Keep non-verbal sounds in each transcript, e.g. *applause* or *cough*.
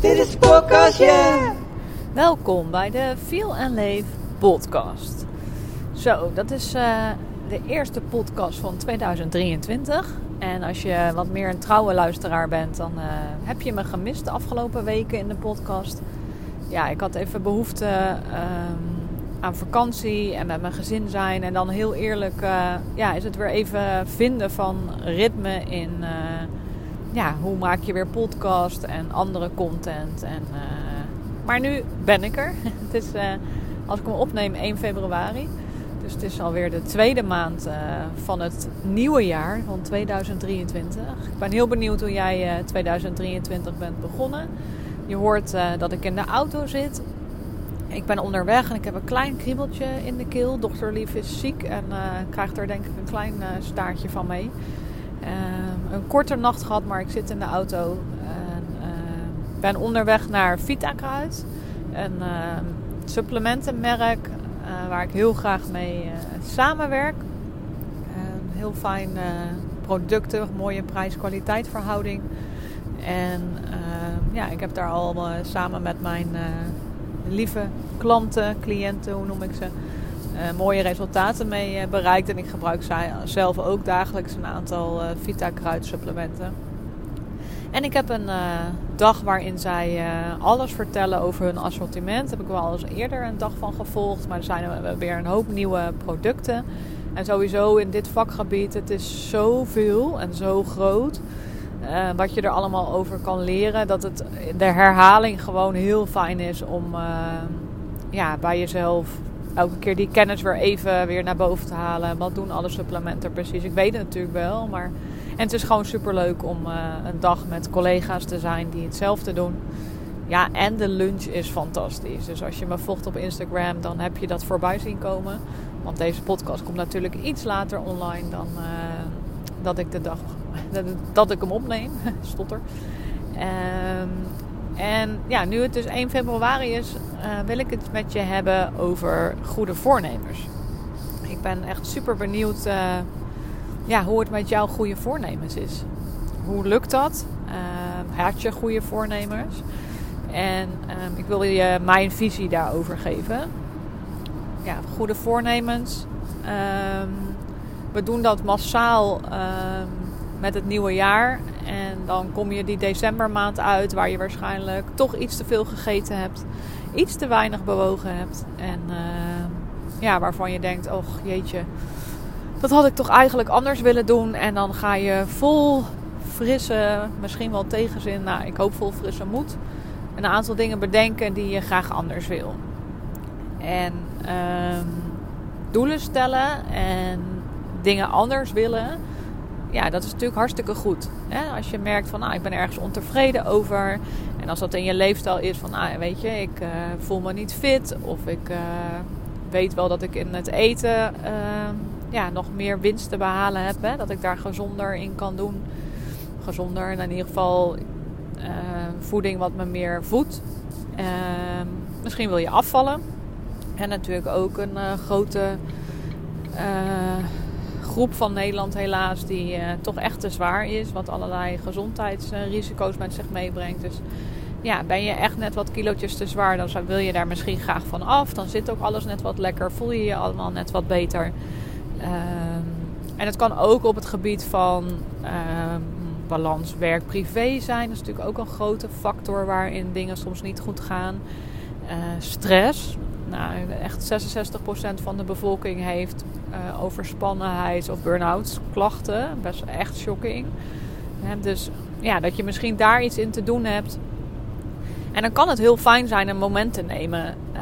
Dit is. Welkom bij de Feel and Leef podcast. Zo, dat is eh, de eerste podcast van 2023. En als je wat meer een trouwe luisteraar bent, dan eh, heb je me gemist de afgelopen weken in de podcast. Ja, ik had even behoefte ehm, aan vakantie en met mijn gezin zijn. En dan heel eerlijk, eh, ja, is het weer even vinden van ritme in... ja, hoe maak je weer podcast en andere content en... Maar nu ben ik er. *laughs* Het is, als ik hem opneem, 1 februari. Dus het is alweer de tweede maand uh, van het nieuwe jaar, van 2023. Ik ben heel benieuwd hoe jij uh, 2023 bent begonnen. Je hoort uh, dat ik in de auto zit. Ik ben onderweg en ik heb een klein kriebeltje in de keel. Dochter Lief is ziek en krijgt er denk ik een klein staartje van mee. een korte nacht gehad, maar ik zit in de auto ben onderweg naar Vitakruid. Een uh, supplementenmerk uh, waar ik heel graag mee uh, samenwerk. heel fijn producten, mooie prijs-kwaliteit verhouding. En ja, ik heb daar al samen met mijn lieve klanten, cliënten, hoe noem ik ze, mooie resultaten mee bereikt. En ik gebruik zelf ook dagelijks een aantal Vita-kruid supplementen. En ik heb een uh, dag waarin zij uh, alles vertellen over hun assortiment. Daar heb ik wel eens eerder een dag van gevolgd. Maar er zijn er weer een hoop nieuwe producten. En sowieso in dit vakgebied, het is zoveel en zo groot. Uh, wat je er allemaal over kan leren. Dat het de herhaling gewoon heel fijn is om ja, bij jezelf elke keer die kennis weer even weer naar boven te halen. Wat doen alle supplementen precies? Ik weet het natuurlijk wel, maar en het is gewoon super leuk om uh, een dag met collega's te zijn die hetzelfde doen. Ja, en de lunch is fantastisch. Dus als je me volgt op Instagram, dan heb je dat voorbij zien komen. Want deze podcast komt natuurlijk iets later online dan uh, dat ik de dag *laughs* dat, ik hem opneem. *laughs* Stotter. Um, en ja, nu het dus 1 februari is, uh, wil ik het met je hebben over goede voornemens. Ik ben echt super benieuwd ja, hoe het met jouw goede voornemens is. Hoe lukt dat? Uh, had je goede voornemens? En uh, ik wil je mijn visie daarover geven. Ja, goede voornemens. Um, we doen dat massaal met het nieuwe jaar. En dan kom je die decembermaand uit waar je waarschijnlijk toch iets te veel gegeten hebt. Iets te weinig bewogen hebt. En ja, waarvan je denkt, oh jeetje, dat had ik toch eigenlijk anders willen doen. En dan ga je vol frisse, misschien wel tegenzin, nou ik hoop vol frisse moed, een aantal dingen bedenken die je graag anders wil. En um, doelen stellen en dingen anders willen, ja, dat is natuurlijk hartstikke goed. Hè? Als je merkt van, nou, ik ben ergens ontevreden over. En als dat in je leefstijl is van, nou, weet je, ik uh, voel me niet fit. Of ik uh, weet wel dat ik in het eten uh, ja, nog meer winst te behalen heb. Dat ik daar gezonder in kan doen. Gezonder en in ieder geval uh, voeding wat me meer voedt. Uh, misschien wil je afvallen. En natuurlijk ook een uh, grote groep van Nederland helaas die toch echt te zwaar is. Wat allerlei gezondheidsrisico's met zich meebrengt. Dus ja, ben je echt net wat kilootjes te zwaar, dan wil je daar misschien graag van af. Dan zit ook alles net wat lekker, voel je je allemaal net wat beter. Um, en het kan ook op het gebied van um, balans werk-privé zijn. Dat is natuurlijk ook een grote factor waarin dingen soms niet goed gaan. Uh, stress. Nou, echt 66% van de bevolking heeft uh, overspannenheid of burn-out klachten. Best echt shocking. Dus ja, dat je misschien daar iets in te doen hebt. En dan kan het heel fijn zijn een moment te nemen. Uh,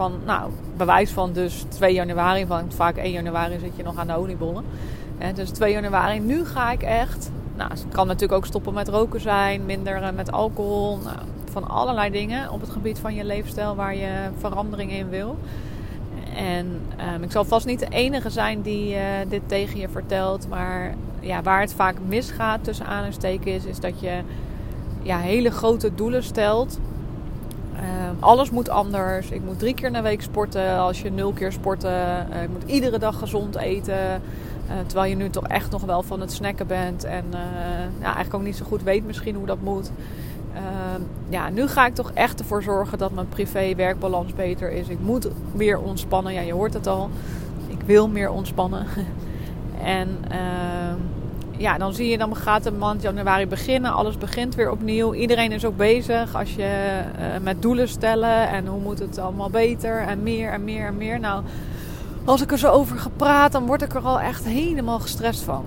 van, nou, bewijs van dus 2 januari, want vaak 1 januari zit je nog aan de oliebollen. Hè, dus 2 januari, nu ga ik echt. Nou, het kan natuurlijk ook stoppen met roken zijn, minder uh, met alcohol. Nou, van allerlei dingen op het gebied van je leefstijl waar je verandering in wil. En um, ik zal vast niet de enige zijn die uh, dit tegen je vertelt. Maar ja, waar het vaak misgaat tussen aanstekens is dat je ja, hele grote doelen stelt. Ehm, alles moet anders. Ik moet drie keer de week sporten als je nul keer sporten. Uh, ik moet iedere dag gezond eten. Uh, terwijl je nu toch echt nog wel van het snacken bent. En uh, ja, eigenlijk ook niet zo goed weet misschien hoe dat moet. Ehm, ja, nu ga ik toch echt ervoor zorgen dat mijn privé-werkbalans beter is. Ik moet meer ontspannen. Ja, je hoort het al. Ik wil meer ontspannen. *laughs* en ehm, ja, dan zie je, dan gaat de maand januari beginnen. Alles begint weer opnieuw. Iedereen is ook bezig als je uh, met doelen stellen. En hoe moet het allemaal beter en meer en meer en meer. Nou, als ik er zo over gepraat, dan word ik er al echt helemaal gestrest van.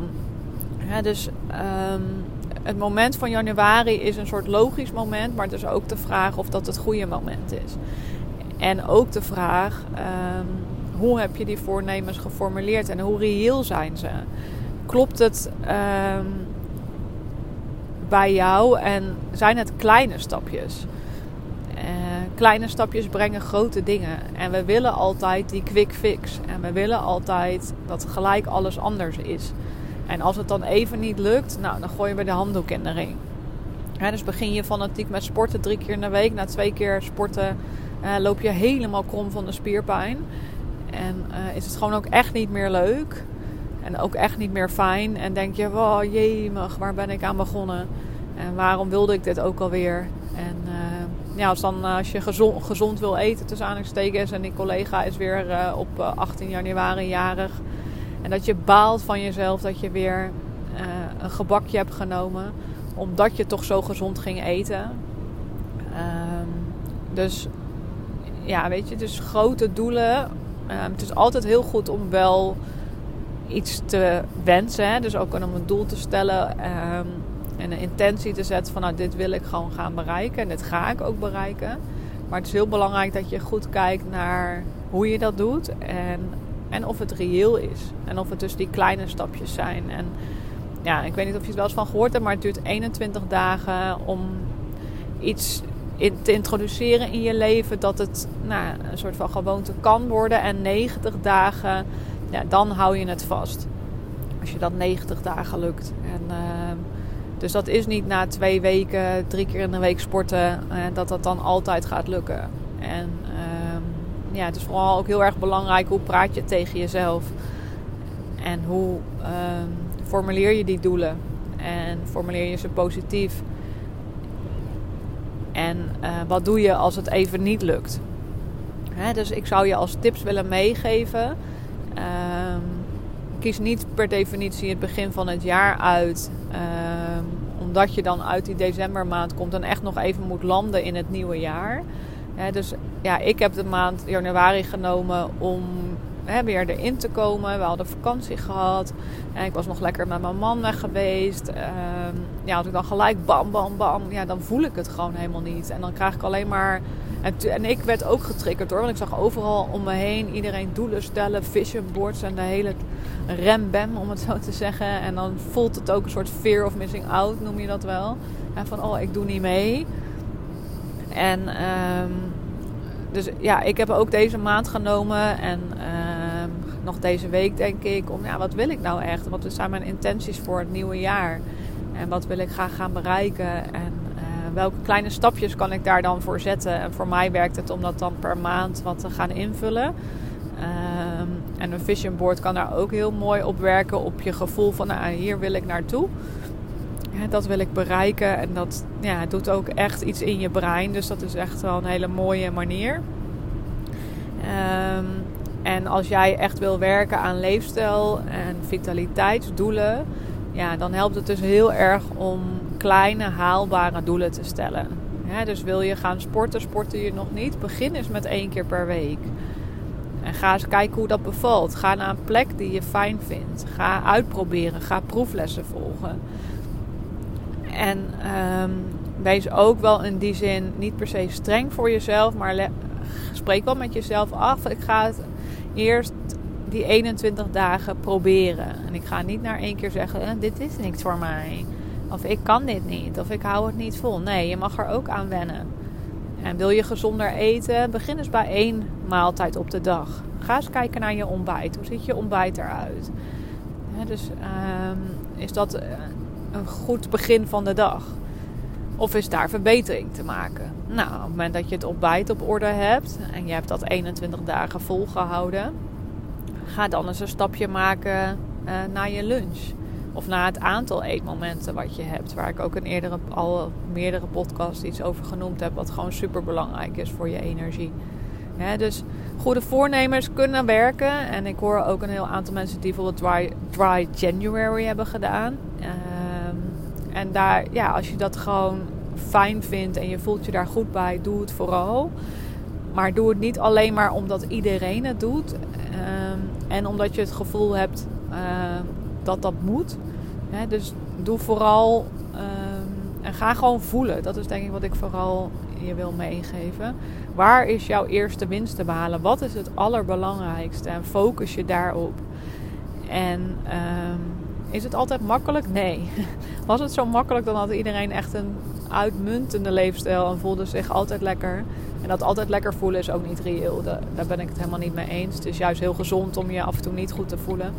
Dus um, het moment van januari is een soort logisch moment. Maar het is ook de vraag of dat het goede moment is. En ook de vraag, um, hoe heb je die voornemens geformuleerd en hoe reëel zijn ze? Klopt het um, bij jou en zijn het kleine stapjes? Uh, kleine stapjes brengen grote dingen. En we willen altijd die quick fix. En we willen altijd dat gelijk alles anders is. En als het dan even niet lukt, nou, dan gooien we de handdoek in de ring. dus begin je fanatiek met sporten drie keer in de week. Na twee keer sporten uh, loop je helemaal krom van de spierpijn. En uh, is het gewoon ook echt niet meer leuk. En ook echt niet meer fijn. En denk je, wow, jemig, waar ben ik aan begonnen? En waarom wilde ik dit ook alweer? En uh, ja, als, dan, als je gezond, gezond wil eten tussen aanhalingstekens... en die collega is weer uh, op 18 januari jarig... en dat je baalt van jezelf dat je weer een gebakje hebt genomen... omdat je toch zo gezond ging eten. Ehm, dus ja, weet je, dus grote doelen. Ehm, het is altijd heel goed om wel iets te wensen. Hè? Dus ook om een doel te stellen um, en een intentie te zetten van nou dit wil ik gewoon gaan bereiken. En dit ga ik ook bereiken. Maar het is heel belangrijk dat je goed kijkt naar hoe je dat doet en, en of het reëel is. En of het dus die kleine stapjes zijn. En ja, ik weet niet of je het wel eens van gehoord hebt, maar het duurt 21 dagen om iets te introduceren in je leven dat het nou, een soort van gewoonte kan worden. En 90 dagen ja, dan hou je het vast. Als je dat 90 dagen lukt. En, uh, dus dat is niet na twee weken, drie keer in de week sporten, uh, dat dat dan altijd gaat lukken. En uh, ja, het is vooral ook heel erg belangrijk hoe praat je tegen jezelf. En hoe ehm, formuleer je die doelen. En formuleer je ze positief. En eh, wat doe je als het even niet lukt? Hè, dus ik zou je als tips willen meegeven Um, kies niet per definitie het begin van het jaar uit. Um, omdat je dan uit die decembermaand komt en echt nog even moet landen in het nieuwe jaar. dus ja, ik heb de maand januari genomen om weer erin te komen. We hadden vakantie gehad. En ik was nog lekker met mijn man weg geweest. Um, ja, als ik dan gelijk bam, bam, bam. Ja, dan voel ik het gewoon helemaal niet. En dan krijg ik alleen maar en, ik werd ook getriggerd hoor. Want ik zag overal om me heen iedereen doelen stellen, vision boards en de hele rembem om het zo te zeggen. En dan voelt het ook een soort fear of missing out, noem je dat wel. En van oh, ik doe niet mee. En um, dus ja, ik heb ook deze maand genomen en um, nog deze week denk ik om ja, wat wil ik nou echt? Wat zijn mijn intenties voor het nieuwe jaar? En wat wil ik graag gaan bereiken? En welke kleine stapjes kan ik daar dan voor zetten? En voor mij werkt het om dat dan per maand wat te gaan invullen. Um, en een vision board kan daar ook heel mooi op werken. Op je gevoel van nou, hier wil ik naartoe. Dat wil ik bereiken. En dat ja, doet ook echt iets in je brein. Dus dat is echt wel een hele mooie manier. Um, en als jij echt wil werken aan leefstijl en vitaliteitsdoelen, ja, dan helpt het dus heel erg om kleine haalbare doelen te stellen. dus wil je gaan sporten, sporten je nog niet, begin eens met één keer per week. En ga eens kijken hoe dat bevalt. Ga naar een plek die je fijn vindt. Ga uitproberen. Ga proeflessen volgen. En um, wees ook wel in die zin niet per se streng voor jezelf, maar spreek wel met jezelf af. Ik ga het eerst die 21 dagen proberen. En ik ga niet naar één keer zeggen: eh, dit is niks voor mij. Of ik kan dit niet. Of ik hou het niet vol. Nee, je mag er ook aan wennen. En wil je gezonder eten? Begin eens bij één maaltijd op de dag. Ga eens kijken naar je ontbijt. Hoe ziet je ontbijt eruit? dus um, is dat eh, een goed begin van de dag? Of is daar verbetering te maken? Nou, op het moment dat je het ontbijt op orde hebt en je hebt dat 21 dagen volgehouden, ga dan eens een stapje maken uh, naar je lunch. Of naar het aantal eetmomenten wat je hebt. Waar ik ook in eerdere, al meerdere podcasts iets over genoemd heb. Wat gewoon super belangrijk is voor je energie. dus goede voornemens kunnen werken. En ik hoor ook een heel aantal mensen die bijvoorbeeld Dry, dry January hebben gedaan. Ehm, en daar, ja, als je dat gewoon fijn vindt en je voelt je daar goed bij, doe het vooral. Maar doe het niet alleen maar omdat iedereen het doet. Ehm, en omdat je het gevoel hebt uh, dat dat moet. dus doe vooral ehm, en ga gewoon voelen. Dat is denk ik wat ik vooral je wil meegeven. Waar is jouw eerste winst te behalen? Wat is het allerbelangrijkste? En focus je daarop. En ehm, is het altijd makkelijk? Nee. *laughs* Was het zo makkelijk, dan had iedereen echt een uitmuntende leefstijl en voelde zich altijd lekker. En dat altijd lekker voelen is ook niet reëel. Daar ben ik het helemaal niet mee eens. Het is juist heel gezond om je af en toe niet goed te voelen.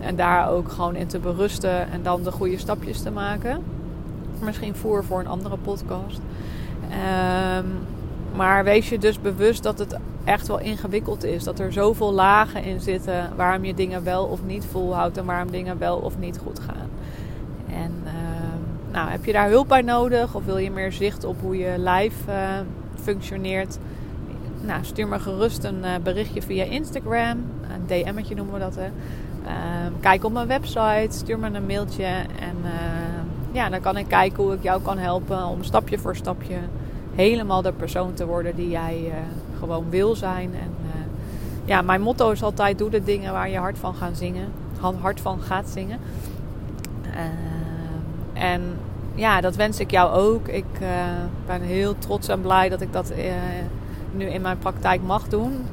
En daar ook gewoon in te berusten en dan de goede stapjes te maken. Misschien voer voor een andere podcast. Um, maar wees je dus bewust dat het echt wel ingewikkeld is. Dat er zoveel lagen in zitten waarom je dingen wel of niet volhoudt en waarom dingen wel of niet goed gaan. En uh, nou, heb je daar hulp bij nodig of wil je meer zicht op hoe je lijf uh, functioneert? Nou, stuur me gerust een uh, berichtje via Instagram. Een DM'tje noemen we dat. Hè. Ehm, kijk op mijn website, stuur me een mailtje en ja, dan kan ik kijken hoe ik jou kan helpen om stapje voor stapje helemaal de persoon te worden die jij uh, gewoon wil zijn. En uh, ja, mijn motto is altijd: doe de dingen waar je hart van gaat zingen. Hart van gaat zingen. Uh, en ja, dat wens ik jou ook. Ik ben heel trots en blij dat ik dat nu in mijn praktijk mag doen.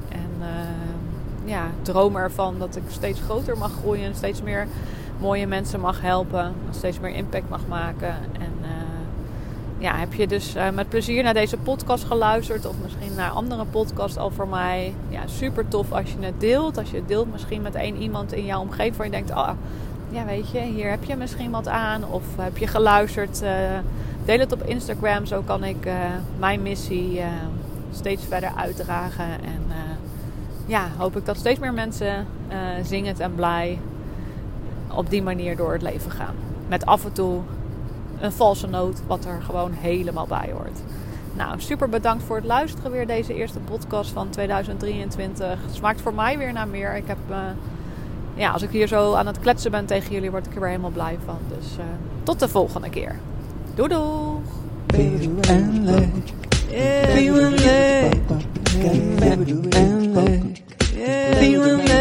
Ja, droom ervan dat ik steeds groter mag groeien. Steeds meer mooie mensen mag helpen. Steeds meer impact mag maken. En ja, heb je dus uh, met plezier naar deze podcast geluisterd of misschien naar andere podcasts al voor mij. Ja, super tof als je het deelt. Als je het deelt misschien met één iemand in jouw omgeving waar je denkt, ah, ja weet je, hier heb je misschien wat aan. Of heb je geluisterd. Uh, deel het op Instagram, zo kan ik mijn missie steeds verder uitdragen. En ja, hoop ik dat steeds meer mensen zingend en blij op die manier door het leven gaan. Met af en toe een valse noot, wat er gewoon helemaal bij hoort. Nou, super bedankt voor het luisteren weer deze eerste podcast van 2023. Smaakt voor mij weer naar meer. Ik heb, uh, ja, als ik hier zo aan het kletsen ben tegen jullie, word ik er weer helemaal blij van. Dus uh, tot de volgende keer. Doei doeg! like, feeling.